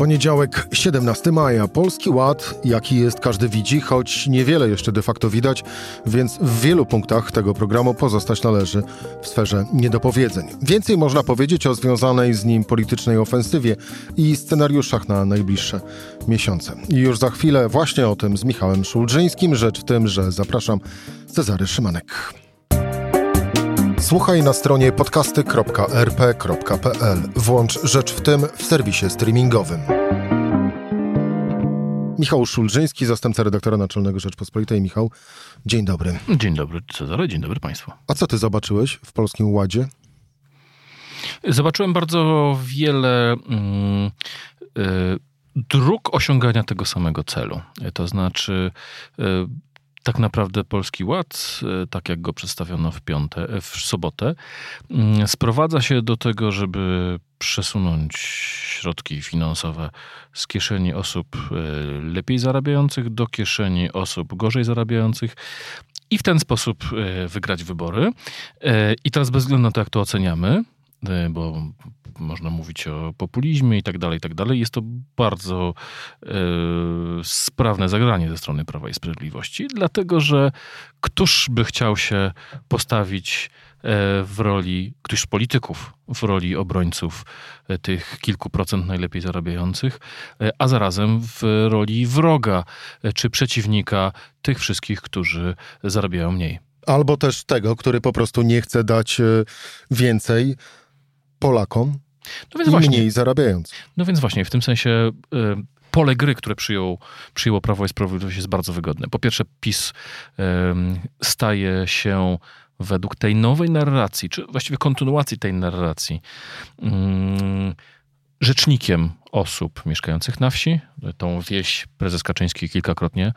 Poniedziałek, 17 maja. Polski Ład, jaki jest, każdy widzi, choć niewiele jeszcze de facto widać, więc w wielu punktach tego programu pozostać należy w sferze niedopowiedzeń. Więcej można powiedzieć o związanej z nim politycznej ofensywie i scenariuszach na najbliższe miesiące. I już za chwilę właśnie o tym z Michałem Szulżyńskim. Rzecz w tym, że zapraszam Cezary Szymanek. Słuchaj na stronie podcasty.rp.pl. Włącz Rzecz w tym w serwisie streamingowym. Michał Szulżyński, zastępca redaktora naczelnego Rzeczpospolitej. Michał, dzień dobry. Dzień dobry Cezary, dzień dobry Państwu. A co ty zobaczyłeś w Polskim Ładzie? Zobaczyłem bardzo wiele mm, y, dróg osiągania tego samego celu. To znaczy... Y, tak naprawdę Polski Ład, e, tak jak go przedstawiono w, piąte, e, w sobotę, mm, sprowadza się do tego, żeby przesunąć środki finansowe z kieszeni osób e, lepiej zarabiających do kieszeni osób gorzej zarabiających i w ten sposób wygrać wybory. I teraz bez względu na to, jak to oceniamy, bo można mówić o populizmie i tak dalej, i tak dalej. Jest to bardzo e, sprawne zagranie ze strony Prawa i Sprawiedliwości, dlatego że któż by chciał się postawić e, w roli, któż z polityków w roli obrońców e, tych kilku procent najlepiej zarabiających, a zarazem w roli wroga czy przeciwnika tych wszystkich, którzy zarabiają mniej. Albo też tego, który po prostu nie chce dać więcej Polakom no więc właśnie, mniej zarabiając. No więc właśnie, w tym sensie y, pole gry, które przyjął, przyjęło Prawo i Sprawiedliwość jest bardzo wygodne. Po pierwsze, PiS y, staje się według tej nowej narracji, czy właściwie kontynuacji tej narracji, y, rzecznikiem osób mieszkających na wsi. Tą wieś prezes Kaczyński kilkakrotnie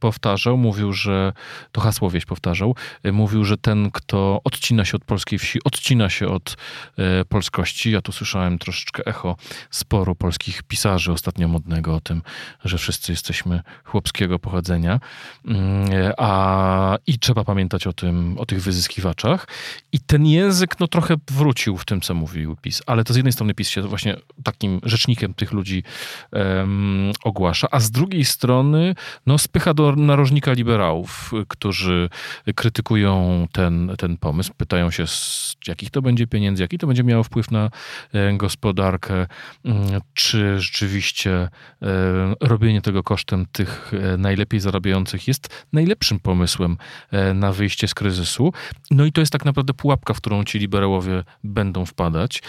powtarzał. Mówił, że to hasło wieś powtarzał. Mówił, że ten, kto odcina się od polskiej wsi, odcina się od e, polskości. Ja tu słyszałem troszeczkę echo sporu polskich pisarzy ostatnio modnego o tym, że wszyscy jesteśmy chłopskiego pochodzenia. Mm, a i trzeba pamiętać o tym, o tych wyzyskiwaczach. I ten język no trochę wrócił w tym, co mówił PiS. Ale to z jednej strony PiS się właśnie takim rzecznikiem tych ludzi um, ogłasza, a z drugiej strony no, spycha do narożnika liberałów, którzy krytykują ten, ten pomysł, pytają się z jakich to będzie pieniędzy, jaki to będzie miało wpływ na e, gospodarkę, mm, czy rzeczywiście e, robienie tego kosztem tych e, najlepiej zarabiających jest najlepszym pomysłem na wyjście z kryzysu. No i to jest tak naprawdę pułapka, w którą ci liberałowie będą wpadać,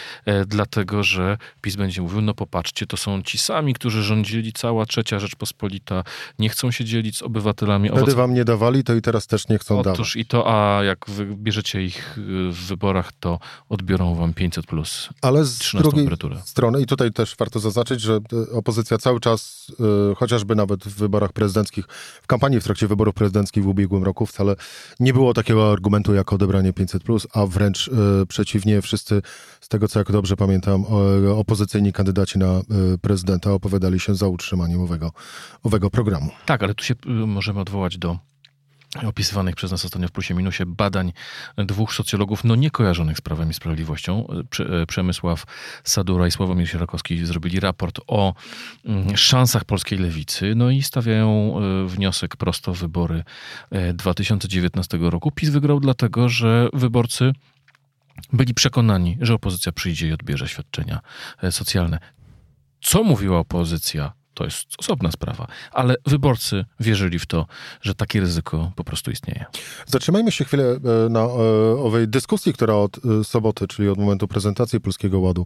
dlatego że PiS będzie mówił, no popatrzcie, to są ci sami, którzy rządzili, cała trzecia Rzeczpospolita, nie chcą się dzielić z obywatelami. Wtedy wam nie dawali, to i teraz też nie chcą Otóż dawać. Otóż i to, a jak wybierzecie ich w wyborach, to odbiorą wam 500 plus Ale z drugiej emeryturę. strony, i tutaj też warto zaznaczyć, że e, opozycja cały czas, yy, chociażby nawet w wyborach prezydenckich, w kampanii w trakcie wyborów prezydenckich w ubiegłym roku wcale nie było takiego argumentu jak odebranie 500 plus, a wręcz yy, przeciwnie, wszyscy z tego co jak dobrze pamiętam, opozycyjni kandydaci na y, prezydenta opowiadali się za utrzymaniem owego, owego programu. Tak, ale tu się y, możemy odwołać do opisywanych przez nas ostatnio w Plusie Minusie badań dwóch socjologów, no nie kojarzonych z Prawem i Sprawiedliwością. Y, Przemysław Sadura i Sławomir Sierakowski zrobili raport o mm, szansach polskiej lewicy, no i stawiają wniosek prosto wybory 2019 roku. PiS wygrał dlatego, że wyborcy byli przekonani, że opozycja przyjdzie i odbierze świadczenia e, socjalne. Co mówiła opozycja, to jest osobna sprawa, ale wyborcy wierzyli w to, że takie ryzyko po prostu istnieje. Zatrzymajmy się chwilę e, na e, owej dyskusji, która od soboty, czyli od momentu prezentacji Polskiego Ładu,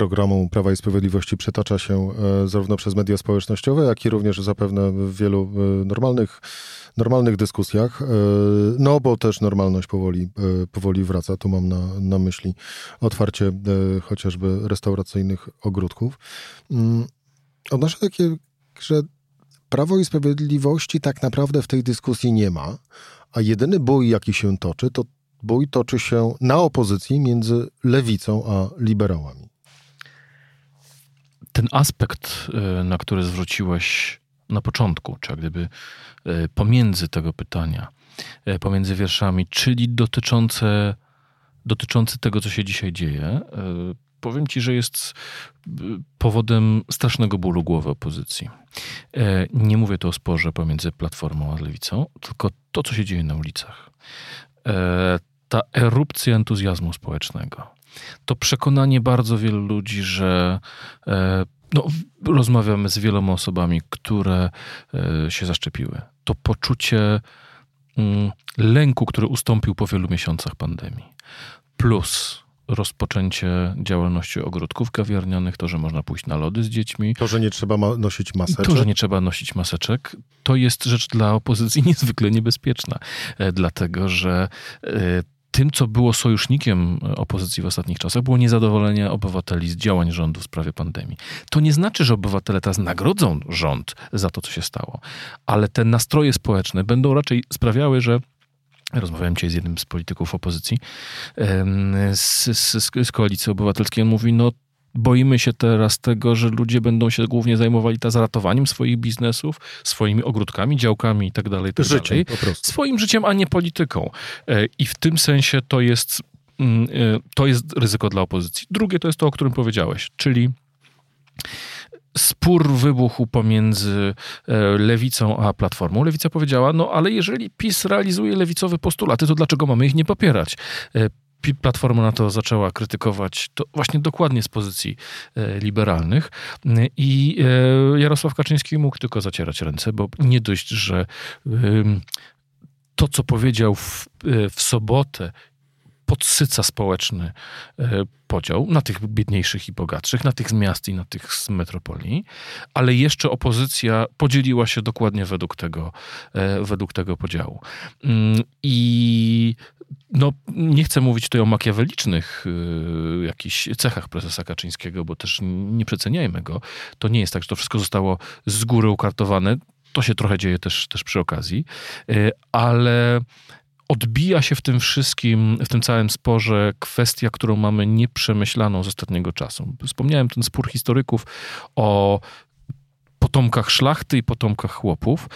programu Prawa i Sprawiedliwości przetacza się zarówno przez media społecznościowe, jak i również zapewne w wielu normalnych normalnych dyskusjach, e, no bo też normalność powoli, e, powoli wraca. Tu mam na, na myśli otwarcie e, chociażby restauracyjnych ogródków. Mm, odnoszę takie, że Prawo i Sprawiedliwości tak naprawdę w tej dyskusji nie ma, a jedyny bój, jaki się toczy, to bój toczy się na opozycji między lewicą a liberałami. Ten aspekt, na który zwróciłeś na początku, czy jak gdyby e, pomiędzy tego pytania, e, pomiędzy wierszami, czyli dotyczące, dotyczące tego, co się dzisiaj dzieje, e, powiem ci, że jest powodem strasznego bólu głowy opozycji. Nie mówię tu o sporze pomiędzy Platformą a Lewicą, tylko to, co się dzieje na ulicach. Ta erupcja entuzjazmu społecznego. To przekonanie bardzo wielu ludzi, że no, rozmawiamy z wieloma osobami, które e, się zaszczepiły. To poczucie mm, lęku, który ustąpił po wielu miesiącach pandemii, plus rozpoczęcie działalności ogródków kawiarnianych, to, że można pójść na lody z dziećmi. To, że nie trzeba ma nosić maseczek. To, że nie trzeba nosić maseczek, to jest rzecz dla opozycji niezwykle niebezpieczna, e, dlatego że e, tym, co było sojusznikiem opozycji w ostatnich czasach, było niezadowolenie obywateli z działań rządu w sprawie pandemii. To nie znaczy, że obywatele teraz nagrodzą rząd za to, co się stało, ale te nastroje społeczne będą raczej sprawiały, że Rozmawiałem dzisiaj z jednym z polityków opozycji z, z, z koalicji obywatelskiej. On mówi: No, Boimy się teraz tego, że ludzie będą się głównie zajmowali teraz ratowaniem swoich biznesów, swoimi ogródkami, działkami i tak dalej, tak życiem. Swoim życiem, a nie polityką. E, I w tym sensie to jest, mm, e, to jest ryzyko dla opozycji. Drugie to jest to, o którym powiedziałeś, czyli spór wybuchł pomiędzy e, lewicą a platformą. Lewica powiedziała, no ale jeżeli PiS realizuje lewicowe postulaty, to dlaczego mamy ich nie popierać? Platforma na to zaczęła krytykować to właśnie dokładnie z pozycji e, liberalnych. I e, Jarosław Kaczyński mógł tylko zacierać ręce, bo nie dość, że to, co powiedział w, e, w sobotę, podsyca społeczny podział na tych biedniejszych i bogatszych, na tych z miast i na tych z metropolii, ale jeszcze opozycja podzieliła się dokładnie według tego, według tego podziału. Mm, I no, nie chcę mówić tutaj o makiawelicznych y, jakichś cechach prezesa Kaczyńskiego, bo też nie przeceniajmy go. To nie jest tak, że to wszystko zostało z góry ukartowane. To się trochę dzieje też, też przy okazji, ale odbija się w tym wszystkim, w tym całym sporze kwestia, którą mamy nieprzemyślaną z ostatniego czasu. Wspomniałem ten spór historyków o potomkach szlachty i potomkach chłopów,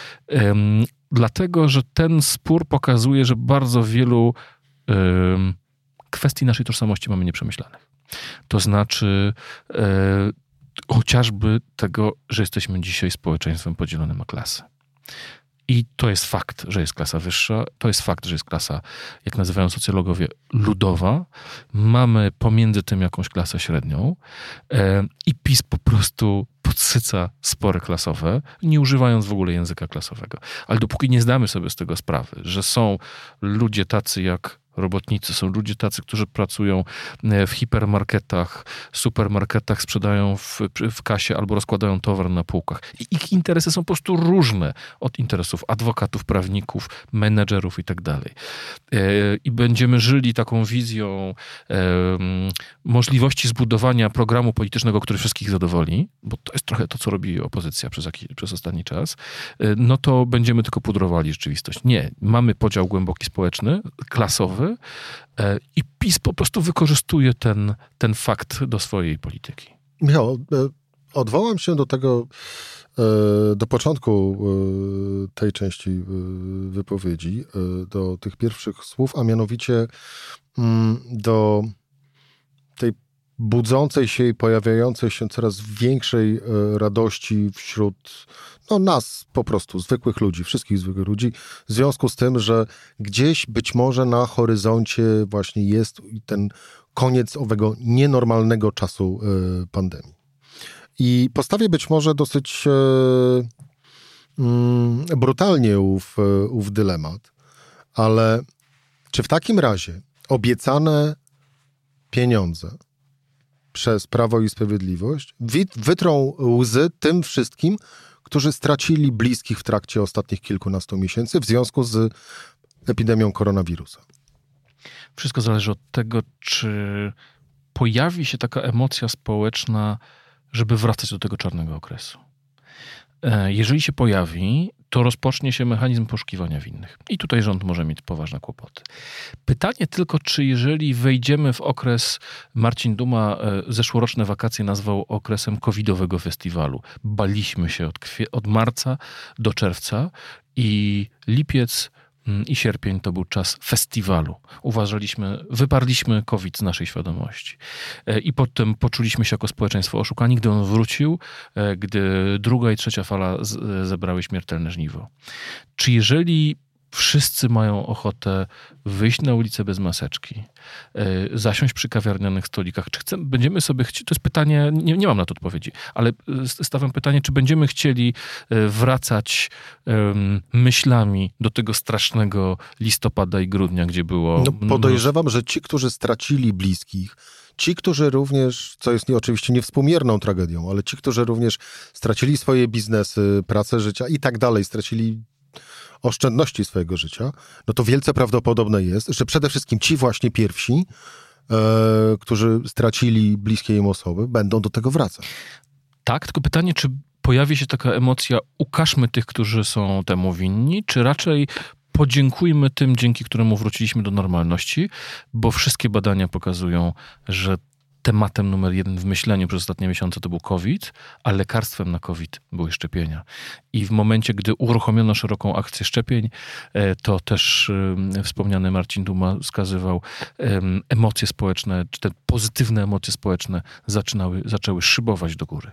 dlatego że ten spór pokazuje, że bardzo wielu kwestii naszej tożsamości mamy nieprzemyślanych. To znaczy e, chociażby tego, że jesteśmy dzisiaj społeczeństwem podzielonym na klasy. I to jest fakt, że jest klasa wyższa, to jest fakt, że jest klasa, jak nazywają socjologowie, ludowa. Mamy pomiędzy tym jakąś klasę średnią e, i PiS po prostu podsyca spory klasowe, nie używając w ogóle języka klasowego. Ale dopóki nie zdamy sobie z tego sprawy, że są ludzie tacy jak robotnicy, są ludzie tacy, którzy pracują e, w hipermarketach, supermarketach, sprzedają w, w kasie albo rozkładają towar na półkach. I ich interesy są po prostu różne od interesów adwokatów, prawników, menedżerów i tak dalej. E, I będziemy żyli taką wizją możliwości zbudowania programu politycznego, który wszystkich zadowoli, bo to jest trochę to, co robi opozycja przez, przez ostatni czas, e, no to będziemy tylko pudrowali rzeczywistość. Nie. Mamy podział głęboki społeczny, klasowy, E, i PiS po prostu wykorzystuje ten, ten fakt do swojej polityki. Michał, e, odwołam się do tego, e, do początku tej części wypowiedzi, do tych pierwszych słów, a mianowicie mm, do tej budzącej się i pojawiającej się coraz większej radości wśród no, nas po prostu, zwykłych ludzi, wszystkich zwykłych ludzi, w związku z tym, że gdzieś być może na horyzoncie właśnie jest ten koniec owego nienormalnego czasu y, pandemii. I postawię być może dosyć y, y, brutalnie ów, e, ów dylemat, ale czy w takim razie obiecane pieniądze przez Prawo i Sprawiedliwość wytrą łzy tym wszystkim, którzy stracili bliskich w trakcie ostatnich kilkunastu miesięcy w związku z epidemią koronawirusa? Wszystko zależy od tego, czy pojawi się taka emocja społeczna, żeby wracać do tego czarnego okresu. E, jeżeli się pojawi, to rozpocznie się mechanizm poszukiwania winnych. I tutaj rząd może mieć poważne kłopoty. Pytanie tylko, czy jeżeli wejdziemy w okres, Marcin Duma e, zeszłoroczne wakacje nazwał okresem covidowego festiwalu. Baliśmy się od, od marca do czerwca i lipiec i sierpień to był czas festiwalu. Uważaliśmy, wyparliśmy COVID z naszej świadomości. E, I potem poczuliśmy się jako społeczeństwo oszukani, gdy on wrócił, e, gdy druga i trzecia fala zebrały śmiertelne żniwo. Czy jeżeli wszyscy mają ochotę wyjść na ulicę bez maseczki, e, zasiąść przy kawiarnianych stolikach. Czy chcemy, będziemy sobie chcieli, to jest pytanie, nie, nie mam na to odpowiedzi, ale stawiam pytanie, czy będziemy chcieli e, wracać um, myślami do tego strasznego listopada i grudnia, gdzie było... No, podejrzewam, że ci, którzy stracili bliskich, Ci, którzy również, co jest nie, oczywiście niewspółmierną tragedią, ale ci, którzy również stracili swoje biznesy, pracę życia i tak dalej, stracili oszczędności swojego życia, no to wielce prawdopodobne jest, że przede wszystkim ci właśnie pierwsi, e, którzy stracili bliskie im osoby, będą do tego wracać. Tak, tylko pytanie, czy pojawi się taka emocja, ukażmy tych, którzy są temu winni, czy raczej podziękujmy tym, dzięki któremu wróciliśmy do normalności, bo wszystkie badania pokazują, że tematem numer jeden w myśleniu przez ostatnie miesiące to był COVID, a lekarstwem na COVID były szczepienia. I w momencie, gdy uruchomiono szeroką akcję szczepień, e, to też wspomniany Marcin Duma wskazywał, emocje społeczne, czy te pozytywne emocje społeczne zaczynały, zaczęły szybować do góry.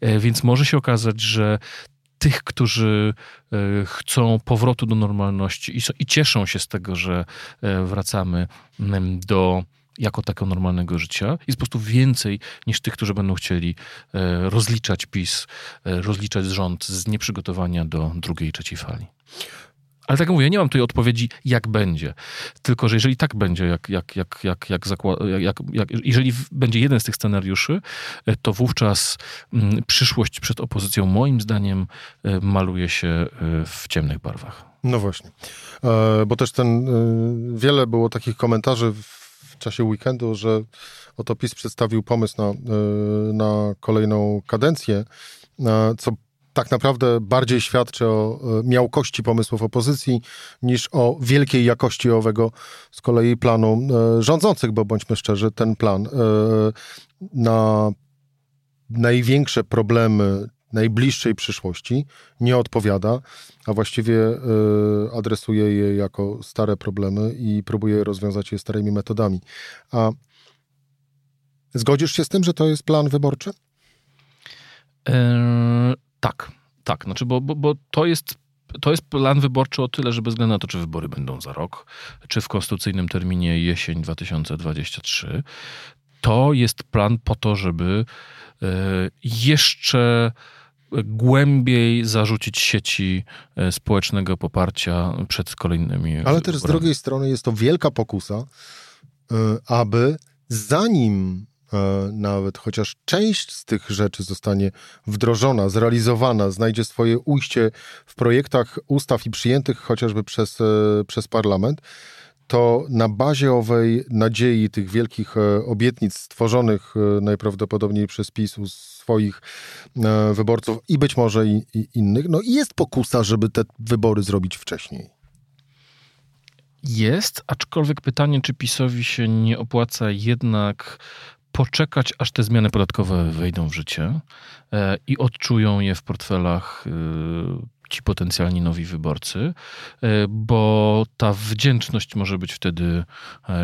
E, więc może się okazać, że tych, którzy e, chcą powrotu do normalności i, i cieszą się z tego, że wracamy do jako takiego normalnego życia jest po prostu więcej niż tych, którzy będą chcieli e, rozliczać PiS, e, rozliczać rząd z nieprzygotowania do drugiej trzeciej fali. Ale tak mówię, nie mam tutaj odpowiedzi, jak będzie. Tylko, że jeżeli tak będzie, jak, jak, jak, jak, jak, jak, jak jeżeli będzie jeden z tych scenariuszy, e, to wówczas mm, przyszłość przed opozycją, moim zdaniem, maluje się w ciemnych barwach. No właśnie. Bo też ten, wiele było takich komentarzy w czasie weekendu, że oto PiS przedstawił pomysł na, e, na kolejną kadencję, co tak naprawdę bardziej świadczy o e, miałkości pomysłów opozycji niż o wielkiej jakości owego z kolei planu e, rządzących, bo bądźmy szczerzy, ten plan na największe problemy najbliższej przyszłości nie odpowiada, a właściwie y, adresuje je jako stare problemy i próbuje rozwiązać je starymi metodami. A zgodzisz się z tym, że to jest plan wyborczy? Eee, tak, tak. Znaczy, bo, bo, bo to jest to jest plan wyborczy o tyle, że bez względu na to, czy wybory będą za rok, czy w konstytucyjnym terminie jesień 2023, to jest plan po to, żeby e, jeszcze głębiej zarzucić sieci e, społecznego poparcia przed kolejnymi. Ale też z drugiej strony jest to wielka pokusa, e, aby zanim nawet chociaż część z tych rzeczy zostanie wdrożona, zrealizowana, znajdzie swoje ujście w projektach ustaw i przyjętych chociażby przez, przez parlament, to na bazie owej nadziei, tych wielkich obietnic stworzonych najprawdopodobniej przez PiS swoich e, wyborców i być może i, i innych. No jest pokusa, żeby te wybory zrobić wcześniej. Jest, aczkolwiek pytanie, czy PiSowi się nie opłaca jednak poczekać, aż te zmiany podatkowe wejdą w życie e, i odczują je w portfelach e, ci potencjalni nowi wyborcy, bo ta wdzięczność może być wtedy,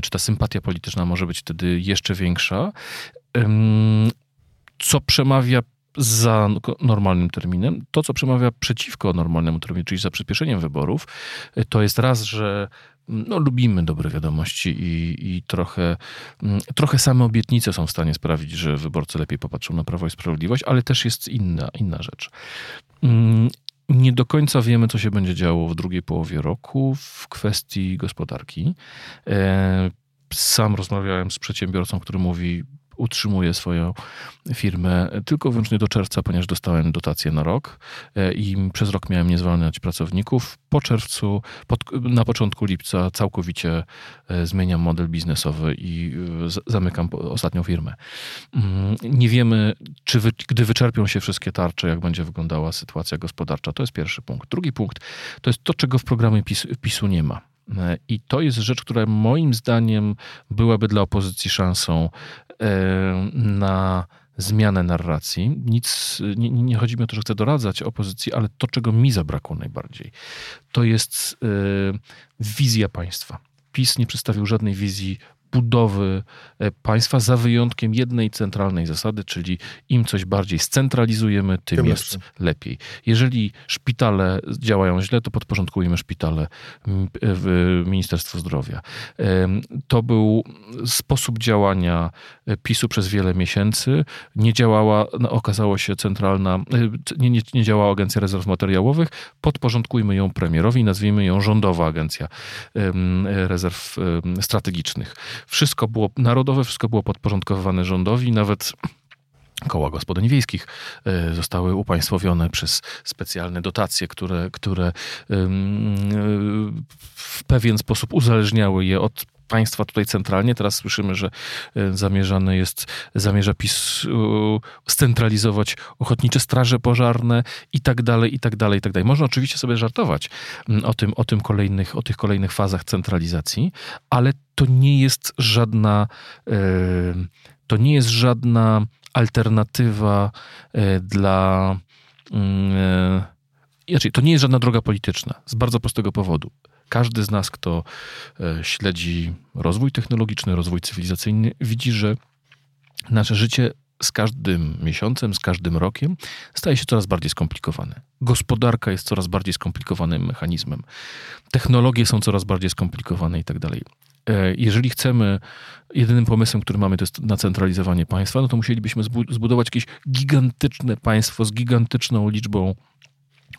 czy ta sympatia polityczna może być wtedy jeszcze większa co przemawia za normalnym terminem. To, co przemawia przeciwko normalnemu terminowi, czyli za przyspieszeniem wyborów, to jest raz, że no, lubimy dobre wiadomości i, i trochę, mm, trochę same obietnice są w stanie sprawić, że wyborcy lepiej popatrzą na Prawo i Sprawiedliwość, ale też jest inna, inna rzecz. Nie do końca wiemy, co się będzie działo w drugiej połowie roku w kwestii gospodarki. E, sam rozmawiałem z przedsiębiorcą, który mówi, utrzymuję swoją firmę tylko wyłącznie do czerwca, ponieważ dostałem dotację na rok e, i przez rok miałem nie zwalniać pracowników. Po czerwcu, pod, na początku lipca całkowicie e, zmieniam model biznesowy i e, zamykam ostatnią firmę. Mm, nie wiemy, czy wy, gdy wyczerpią się wszystkie tarcze, jak będzie wyglądała sytuacja gospodarcza. To jest pierwszy punkt. Drugi punkt to jest to, czego w programie PiS, PiSu nie ma. I to jest rzecz, która moim zdaniem byłaby dla opozycji szansą na zmianę narracji. Nic, nie, nie, chodzi mi o to, że chcę doradzać opozycji, ale to, czego mi zabrakło najbardziej, to jest yy, wizja państwa. PiS nie przedstawił żadnej wizji budowy e, państwa, za wyjątkiem jednej centralnej zasady, czyli im coś bardziej scentralizujemy, tym, tym jest lepiej. Jeżeli szpitale działają źle, to podporządkujemy szpitale w Ministerstwo Zdrowia. To był sposób działania e, PiSu przez wiele miesięcy. Nie działała, no, okazało się centralna, e, nie, nie, nie działała Agencja Rezerw Materiałowych, podporządkujmy ją premierowi, nazwijmy ją Rządowa Agencja Rezerw Strategicznych. Wszystko było narodowe, wszystko było podporządkowywane rządowi, nawet koła gospodyń wiejskich e, zostały upaństwowione przez specjalne dotacje, które, które w pewien sposób uzależniały je od państwa tutaj centralnie. Teraz słyszymy, że e, zamierzane jest, zamierza PiS scentralizować ochotnicze straże pożarne i tak dalej, i tak dalej, i tak dalej. Można oczywiście sobie żartować mm, o tym, o tym kolejnych, o tych kolejnych fazach centralizacji, ale to nie jest żadna, e, to nie jest żadna alternatywa e, dla mm, inaczej, to nie jest żadna droga polityczna, z bardzo prostego powodu. Każdy z nas, kto e, śledzi rozwój technologiczny, rozwój cywilizacyjny, widzi, że nasze życie z każdym miesiącem, z każdym rokiem staje się coraz bardziej skomplikowane. Gospodarka jest coraz bardziej skomplikowanym mechanizmem. Technologie są coraz bardziej skomplikowane i tak dalej. E, jeżeli chcemy, jedynym pomysłem, który mamy, to jest nacentralizowanie państwa, no to musielibyśmy zbudować jakieś gigantyczne państwo z gigantyczną liczbą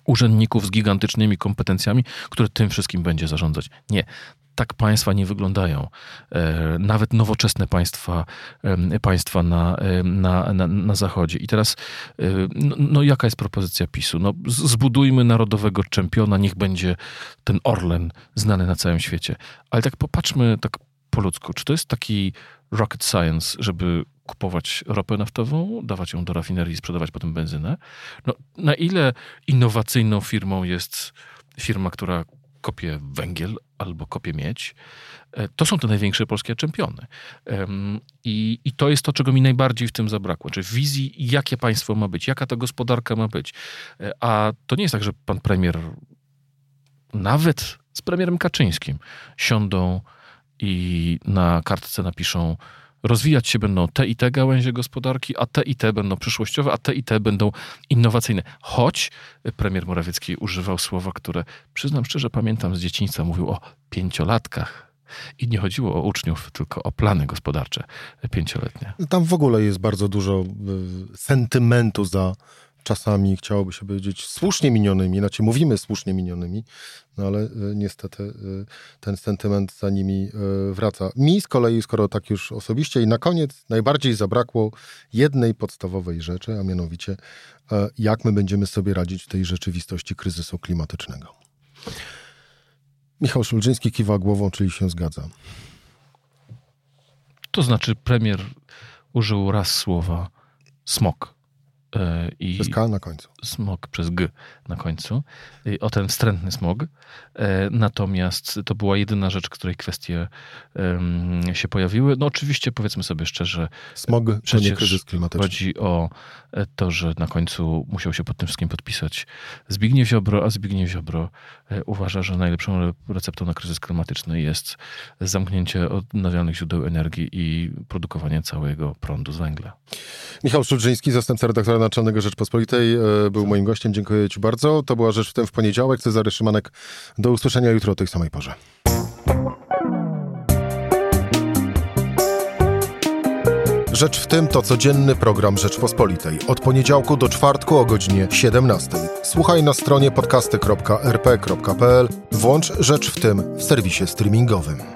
urzędników z gigantycznymi kompetencjami, które tym wszystkim będzie zarządzać. Nie. Tak państwa nie wyglądają. E, nawet nowoczesne państwa, państwa na, na, na, na Zachodzie. I teraz, e, no, no, jaka jest propozycja PiSu? No, zbudujmy narodowego czempiona, niech będzie ten Orlen znany na całym świecie. Ale tak popatrzmy tak po ludzku. Czy to jest taki rocket science, żeby kupować ropę naftową, dawać ją do rafinerii i sprzedawać potem benzynę. No, na ile innowacyjną firmą jest firma, która kopie węgiel albo kopie miedź, e, to są te największe polskie czempiony. I, I to jest to, czego mi najbardziej w tym zabrakło, czy wizji, jakie państwo ma być, jaka ta gospodarka ma być. E, a to nie jest tak, że pan premier, nawet z premierem Kaczyńskim, siądą i na kartce napiszą rozwijać się będą te i te gałęzie gospodarki, a te i te będą przyszłościowe, a te i te będą innowacyjne. Choć premier Morawiecki używał słowa, które przyznam szczerze pamiętam z dzieciństwa, mówił o pięciolatkach. I nie chodziło o uczniów, tylko o plany gospodarcze pięcioletnie. Tam w ogóle jest bardzo dużo y, sentymentu za czasami chciałoby się powiedzieć słusznie minionymi, znaczy mówimy słusznie minionymi, no ale e, niestety e, ten sentyment za nimi e, wraca. Mi z kolei, skoro tak już osobiście i na koniec najbardziej zabrakło jednej podstawowej rzeczy, a mianowicie jak my będziemy sobie radzić w tej rzeczywistości kryzysu klimatycznego. Michał Szulżyński kiwa głową, czyli się zgadza. To znaczy premier użył raz słowa smok I przez K na końcu. Smog przez G na końcu. O ten wstrętny smog. E, natomiast to była jedyna rzecz, której kwestie się pojawiły. No oczywiście powiedzmy sobie szczerze. Smog to nie kryzys klimatyczny. Chodzi o e, to, że na końcu musiał się pod tym wszystkim podpisać Zbigniew Ziobro, a Zbigniew Ziobro uważa, że najlepszą receptą na kryzys klimatyczny jest zamknięcie odnawialnych źródeł energii i produkowanie całego prądu z węgla. Michał Szulżyński, zastępca redaktora Naczelnego Rzeczpospolitej, e, był moim gościem. Dziękuję Ci bardzo. To była Rzecz w tym w poniedziałek. Cezary Szymanek. Do usłyszenia jutro o tej samej porze. Rzecz w tym to codzienny program Rzeczpospolitej. Od poniedziałku do czwartku o godzinie 17. Słuchaj na stronie podcasty.rp.pl. Włącz Rzecz w tym w serwisie streamingowym.